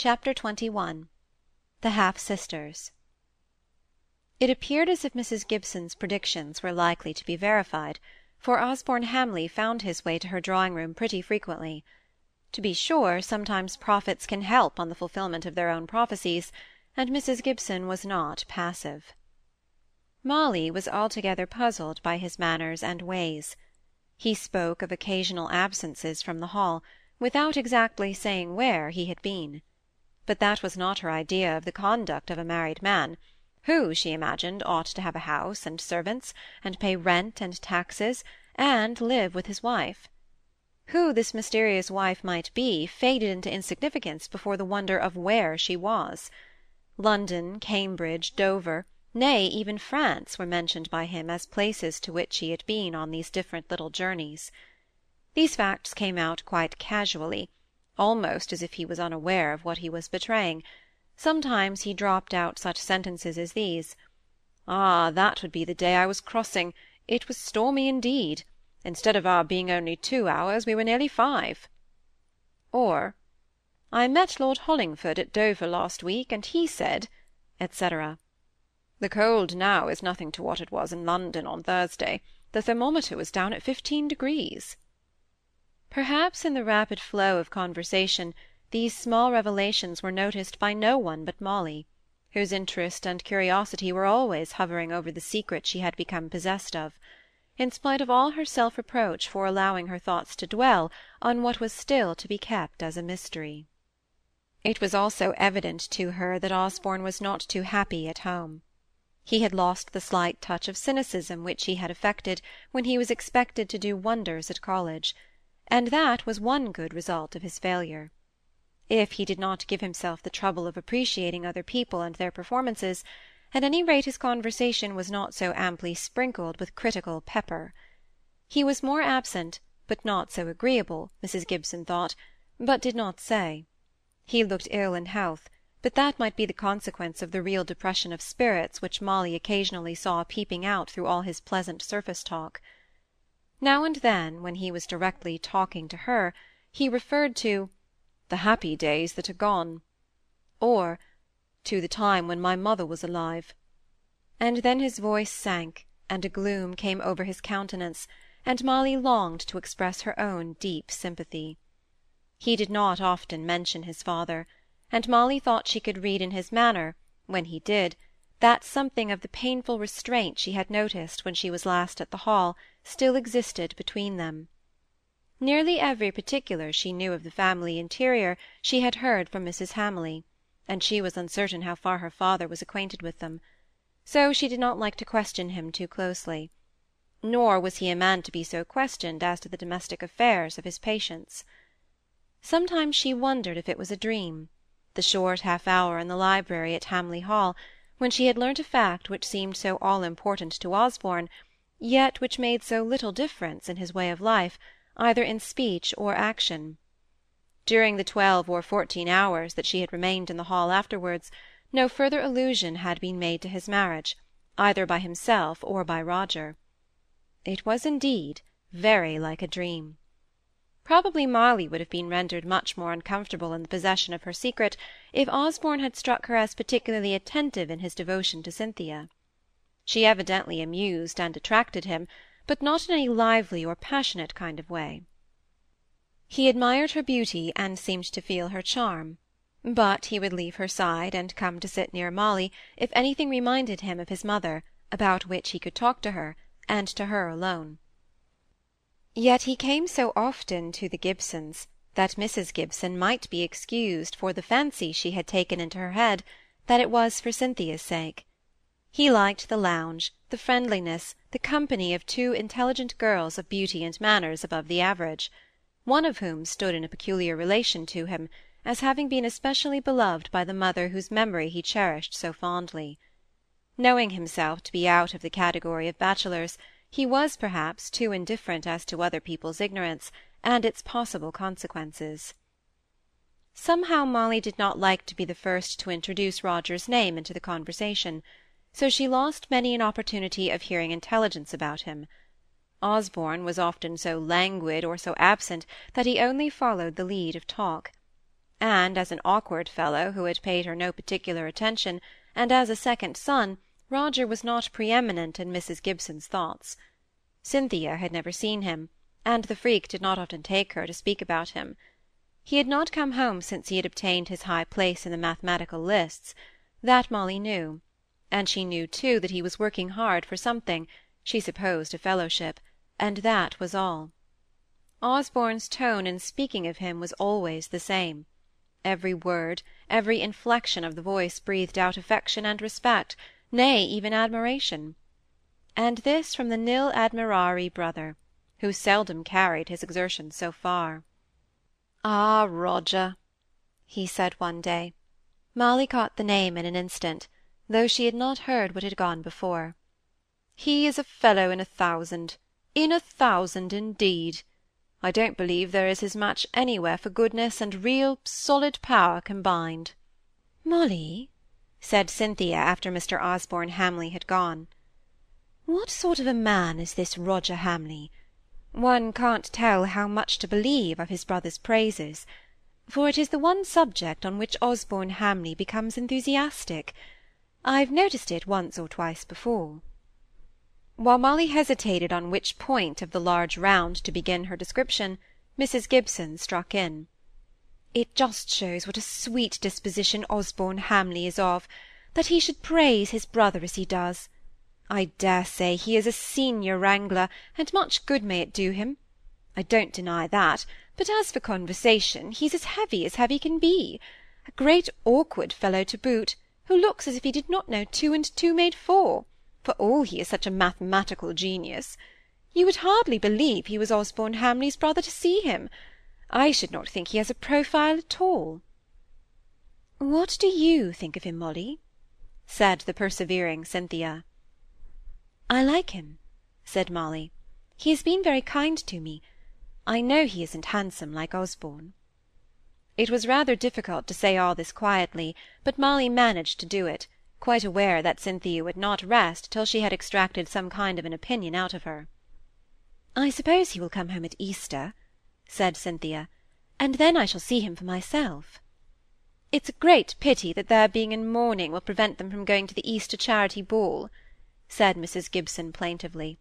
Chapter XXI The Half Sisters It appeared as if Mrs. Gibson's predictions were likely to be verified, for Osborne Hamley found his way to her drawing-room pretty frequently. To be sure, sometimes prophets can help on the fulfilment of their own prophecies, and Mrs. Gibson was not passive. Molly was altogether puzzled by his manners and ways. He spoke of occasional absences from the Hall, without exactly saying where he had been. But that was not her idea of the conduct of a married man, who, she imagined, ought to have a house and servants, and pay rent and taxes, and live with his wife. Who this mysterious wife might be faded into insignificance before the wonder of where she was. London, Cambridge, Dover, nay, even France, were mentioned by him as places to which he had been on these different little journeys. These facts came out quite casually, almost as if he was unaware of what he was betraying. Sometimes he dropped out such sentences as these: "Ah, that would be the day I was crossing; it was stormy indeed. Instead of our being only two hours, we were nearly five." Or, "I met Lord Hollingford at Dover last week, and he said," etc. "The cold now is nothing to what it was in London on Thursday. The thermometer was down at fifteen degrees." Perhaps in the rapid flow of conversation these small revelations were noticed by no one but Molly, whose interest and curiosity were always hovering over the secret she had become possessed of in spite of all her self-reproach for allowing her thoughts to dwell on what was still to be kept as a mystery. It was also evident to her that Osborne was not too happy at home. He had lost the slight touch of cynicism which he had affected when he was expected to do wonders at college, and that was one good result of his failure. If he did not give himself the trouble of appreciating other people and their performances, at any rate his conversation was not so amply sprinkled with critical pepper. He was more absent, but not so agreeable, Mrs. Gibson thought, but did not say. He looked ill in health, but that might be the consequence of the real depression of spirits which Molly occasionally saw peeping out through all his pleasant surface talk. Now and then, when he was directly talking to her, he referred to the happy days that are gone, or to the time when my mother was alive. And then his voice sank, and a gloom came over his countenance, and Molly longed to express her own deep sympathy. He did not often mention his father, and Molly thought she could read in his manner, when he did, something of the painful restraint she had noticed when she was last at the Hall still existed between them. Nearly every particular she knew of the family interior she had heard from Mrs. Hamley and she was uncertain how far her father was acquainted with them. So she did not like to question him too closely. Nor was he a man to be so questioned as to the domestic affairs of his patients. Sometimes she wondered if it was a dream, the short half-hour in the library at Hamley Hall, when she had learnt a fact which seemed so all-important to Osborne, yet which made so little difference in his way of life, either in speech or action. During the twelve or fourteen hours that she had remained in the hall afterwards, no further allusion had been made to his marriage, either by himself or by Roger. It was indeed very like a dream. Probably Molly would have been rendered much more uncomfortable in the possession of her secret if Osborne had struck her as particularly attentive in his devotion to Cynthia. She evidently amused and attracted him, but not in any lively or passionate kind of way. He admired her beauty and seemed to feel her charm, but he would leave her side and come to sit near Molly if anything reminded him of his mother, about which he could talk to her, and to her alone. Yet he came so often to the Gibsons that Mrs. Gibson might be excused for the fancy she had taken into her head that it was for Cynthia's sake. He liked the lounge, the friendliness, the company of two intelligent girls of beauty and manners above the average one of whom stood in a peculiar relation to him, as having been especially beloved by the mother whose memory he cherished so fondly. Knowing himself to be out of the category of bachelors, he was, perhaps, too indifferent as to other people's ignorance, and its possible consequences. Somehow Molly did not like to be the first to introduce Roger's name into the conversation, so she lost many an opportunity of hearing intelligence about him. Osborne was often so languid or so absent that he only followed the lead of talk. and as an awkward fellow who had paid her no particular attention, and as a second son, Roger was not pre-eminent in Mrs Gibson's thoughts. Cynthia had never seen him, and the freak did not often take her to speak about him. He had not come home since he had obtained his high place in the mathematical lists; that Molly knew, and she knew too that he was working hard for something, she supposed a fellowship, and that was all. Osborne's tone in speaking of him was always the same. Every word, every inflection of the voice breathed out affection and respect, nay, even admiration. And this from the nil admirari brother, who seldom carried his exertions so far. "Ah, Roger!" he said one day. Molly caught the name in an instant, though she had not heard what had gone before. "He is a fellow in a thousand in a thousand, indeed. I don't believe there is his match anywhere for goodness and real, solid power combined." "Molly," said Cynthia, after Mr. Osborne Hamley had gone, "what sort of a man is this Roger Hamley? One can't tell how much to believe of his brother's praises, for it is the one subject on which Osborne Hamley becomes enthusiastic. I've noticed it once or twice before." While Molly hesitated on which point of the large round to begin her description, Mrs. Gibson struck in. "It just shows what a sweet disposition Osborne Hamley is of, that he should praise his brother as he does. I dare say he is a senior wrangler, and much good may it do him. I don't deny that, but as for conversation, he's as heavy as heavy can be. A great awkward fellow to boot, who looks as if he did not know two and two made four, for all he is such a mathematical genius. You would hardly believe he was Osborne Hamley's brother to see him. I should not think he has a profile at all. What do you think of him, Molly? said the persevering Cynthia. I like him, said Molly. He has been very kind to me. I know he isn't handsome like Osborne. It was rather difficult to say all this quietly, but Molly managed to do it, quite aware that Cynthia would not rest till she had extracted some kind of an opinion out of her. I suppose he will come home at Easter, said Cynthia, and then I shall see him for myself. It's a great pity that their being in mourning will prevent them from going to the Easter charity ball said Mrs. Gibson plaintively.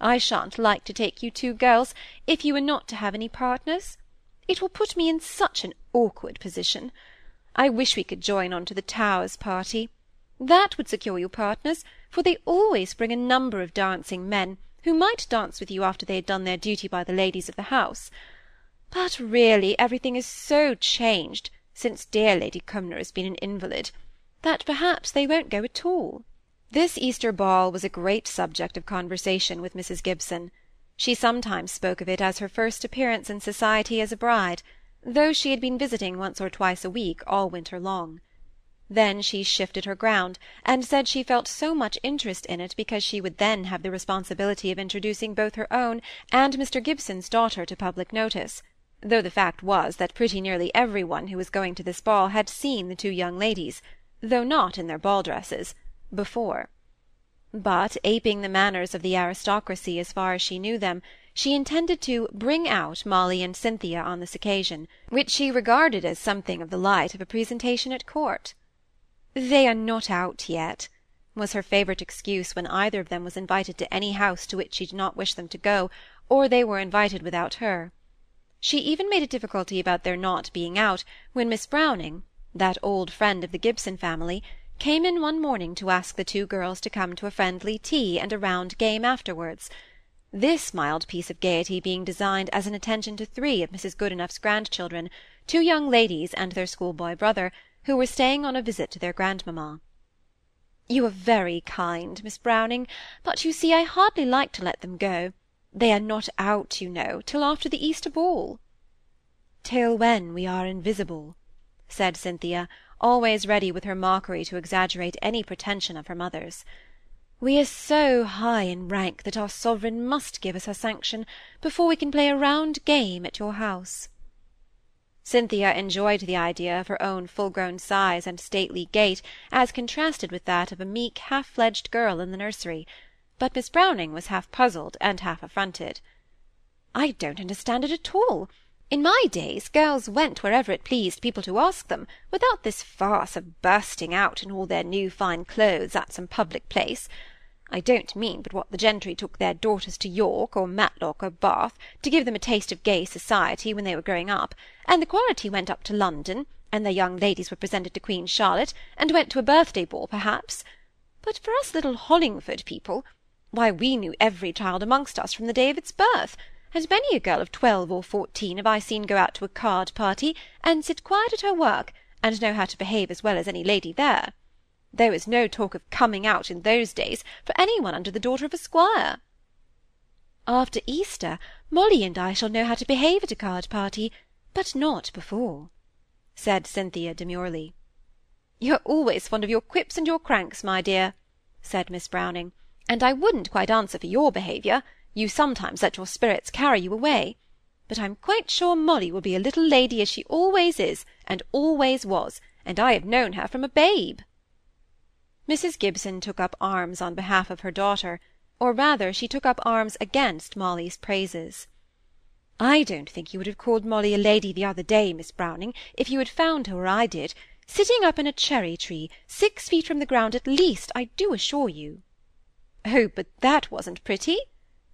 "I shan't like to take you two girls, if you are not to have any partners. It will put me in such an awkward position. I wish we could join on to the Towers party. That would secure you partners, for they always bring a number of dancing men, who might dance with you after they had done their duty by the ladies of the house. But really everything is so changed, since dear Lady Cumnor has been an invalid, that perhaps they won't go at all. This Easter ball was a great subject of conversation with Mrs. Gibson. She sometimes spoke of it as her first appearance in society as a bride, though she had been visiting once or twice a week all winter long. Then she shifted her ground, and said she felt so much interest in it because she would then have the responsibility of introducing both her own and Mr. Gibson's daughter to public notice, though the fact was that pretty nearly every one who was going to this ball had seen the two young ladies, though not in their ball dresses before. But, aping the manners of the aristocracy as far as she knew them, she intended to bring out Molly and Cynthia on this occasion, which she regarded as something of the light of a presentation at court. They are not out yet, was her favourite excuse when either of them was invited to any house to which she did not wish them to go, or they were invited without her. She even made a difficulty about their not being out, when Miss Browning, that old friend of the Gibson family, came in one morning to ask the two girls to come to a friendly tea and a round game afterwards, this mild piece of gaiety being designed as an attention to three of Mrs. Goodenough's grandchildren, two young ladies and their schoolboy brother, who were staying on a visit to their grandmamma. You are very kind, Miss Browning, but you see I hardly like to let them go. They are not out, you know, till after the Easter ball. Till when we are invisible, said Cynthia, always ready with her mockery to exaggerate any pretension of her mother's. We are so high in rank that our sovereign must give us her sanction before we can play a round game at your house. Cynthia enjoyed the idea of her own full-grown size and stately gait as contrasted with that of a meek, half-fledged girl in the nursery, but Miss Browning was half puzzled and half affronted. I don't understand it at all. In my days, girls went wherever it pleased people to ask them, without this farce of bursting out in all their new fine clothes at some public place. I don't mean but what the gentry took their daughters to York, or Matlock, or Bath, to give them a taste of gay society when they were growing up, and the quality went up to London, and their young ladies were presented to Queen Charlotte, and went to a birthday ball, perhaps. But for us little Hollingford people, why, we knew every child amongst us from the day of its birth, and many a girl of twelve or fourteen have I seen go out to a card party, and sit quiet at her work, and know how to behave as well as any lady there. There was no talk of coming out in those days for any one under the daughter of a squire. After Easter, Molly and I shall know how to behave at a card party, but not before, said Cynthia demurely. You're always fond of your quips and your cranks, my dear, said Miss Browning, and I wouldn't quite answer for your behaviour. You sometimes let your spirits carry you away. But I'm quite sure Molly will be a little lady as she always is, and always was, and I have known her from a babe. Mrs Gibson took up arms on behalf of her daughter, or rather she took up arms against Molly's praises. I don't think you would have called Molly a lady the other day, Miss Browning, if you had found her where I did, sitting up in a cherry-tree, six feet from the ground at least, I do assure you. Oh, but that wasn't pretty,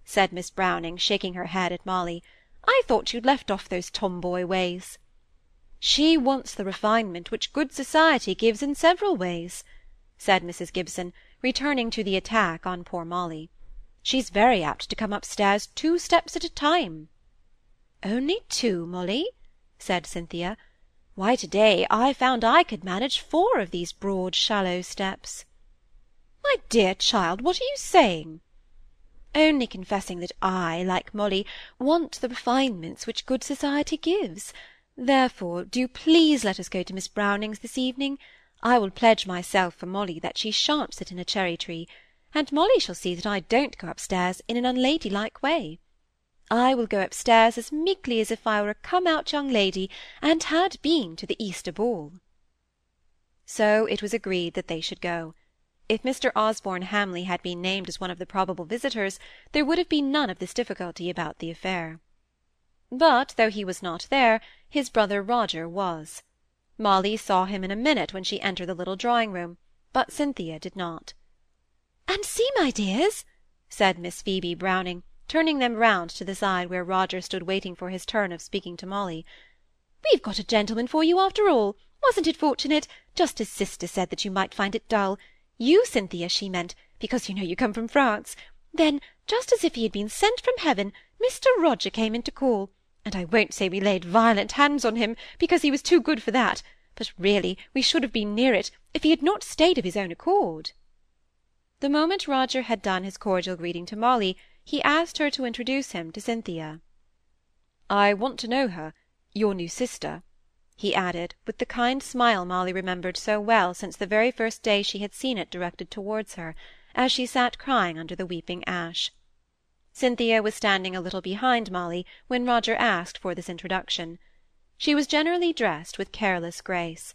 said Miss Browning, shaking her head at Molly. I thought you'd left off those tomboy ways. She wants the refinement which good society gives in several ways said Mrs Gibson, returning to the attack on poor Molly. She's very apt to come upstairs two steps at a time. Only two, Molly? said Cynthia. Why, to-day I found I could manage four of these broad, shallow steps. My dear child, what are you saying? Only confessing that I, like Molly, want the refinements which good society gives. Therefore, do please let us go to Miss Browning's this evening. I will pledge myself for Molly that she shan't sit in a cherry-tree, and Molly shall see that I don't go upstairs in an unladylike way. I will go upstairs as meekly as if I were a come-out young lady, and had been to the Easter ball. So it was agreed that they should go. If Mr. Osborne Hamley had been named as one of the probable visitors, there would have been none of this difficulty about the affair. But though he was not there, his brother Roger was. Molly saw him in a minute when she entered the little drawing-room, but Cynthia did not. "And see, my dears," said Miss Phoebe Browning, turning them round to the side where Roger stood waiting for his turn of speaking to Molly. "We've got a gentleman for you after all. Wasn't it fortunate? Just as sister said that you might find it dull. You, Cynthia, she meant, because you know you come from France. Then, just as if he had been sent from heaven, Mr. Roger came in to call and I won't say we laid violent hands on him, because he was too good for that, but really we should have been near it, if he had not stayed of his own accord. The moment Roger had done his cordial greeting to Molly, he asked her to introduce him to Cynthia. I want to know her, your new sister, he added, with the kind smile Molly remembered so well since the very first day she had seen it directed towards her, as she sat crying under the weeping ash. Cynthia was standing a little behind Molly when Roger asked for this introduction. She was generally dressed with careless grace.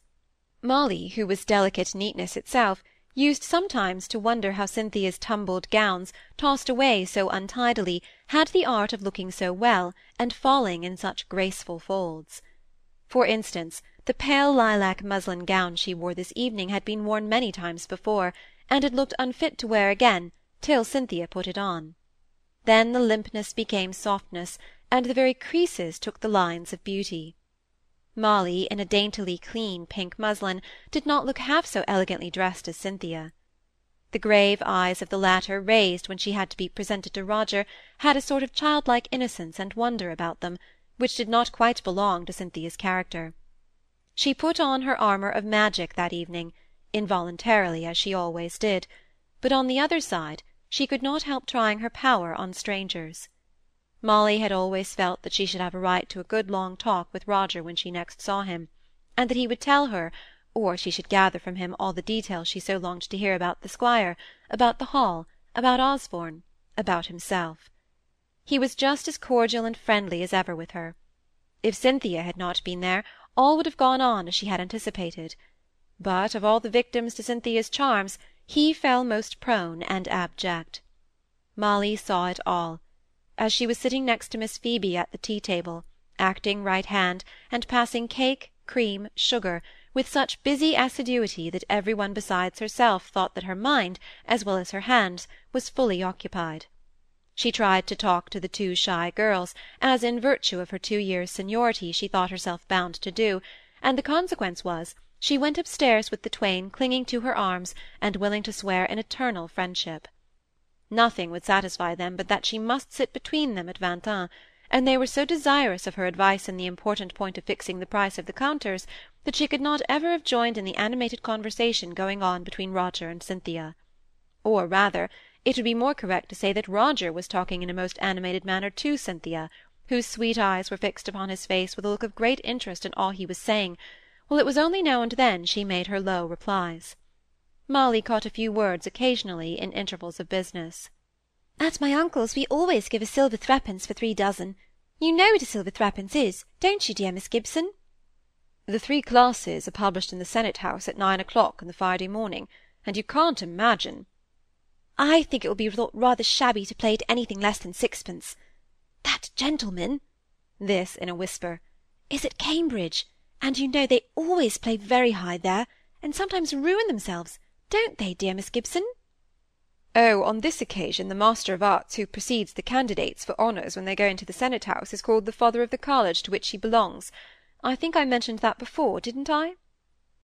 Molly, who was delicate neatness itself, used sometimes to wonder how Cynthia's tumbled gowns, tossed away so untidily, had the art of looking so well, and falling in such graceful folds. For instance, the pale lilac muslin gown she wore this evening had been worn many times before, and it looked unfit to wear again till Cynthia put it on. Then the limpness became softness, and the very creases took the lines of beauty. Molly, in a daintily clean pink muslin, did not look half so elegantly dressed as Cynthia. The grave eyes of the latter, raised when she had to be presented to Roger, had a sort of childlike innocence and wonder about them, which did not quite belong to Cynthia's character. She put on her armour of magic that evening, involuntarily, as she always did, but on the other side she could not help trying her power on strangers. Molly had always felt that she should have a right to a good long talk with Roger when she next saw him, and that he would tell her, or she should gather from him all the details she so longed to hear about the squire, about the Hall, about Osborne, about himself. He was just as cordial and friendly as ever with her. If Cynthia had not been there, all would have gone on as she had anticipated. But of all the victims to Cynthia's charms, he fell most prone and abject. Molly saw it all. As she was sitting next to Miss Phoebe at the tea-table, acting right hand, and passing cake, cream, sugar, with such busy assiduity that every one besides herself thought that her mind, as well as her hands, was fully occupied. She tried to talk to the two shy girls, as in virtue of her two years' seniority she thought herself bound to do, and the consequence was, she went upstairs with the twain clinging to her arms, and willing to swear an eternal friendship. Nothing would satisfy them but that she must sit between them at Vingt and they were so desirous of her advice in the important point of fixing the price of the counters, that she could not ever have joined in the animated conversation going on between Roger and Cynthia. Or rather, it would be more correct to say that Roger was talking in a most animated manner to Cynthia, whose sweet eyes were fixed upon his face with a look of great interest in all he was saying, while it was only now and then she made her low replies. Molly caught a few words occasionally in intervals of business. At my uncle's we always give a silver threepence for three dozen. You know what a silver threepence is, don't you, dear Miss Gibson? The three classes are published in the Senate House at nine o'clock on the Friday morning, and you can't imagine. I think it will be thought rather shabby to play at anything less than sixpence. That gentleman this in a whisper is at Cambridge, and you know they always play very high there, and sometimes ruin themselves, don't they, dear Miss Gibson? Oh, on this occasion the Master of Arts who precedes the candidates for honours when they go into the Senate House is called the Father of the college to which he belongs. I think I mentioned that before, didn't I?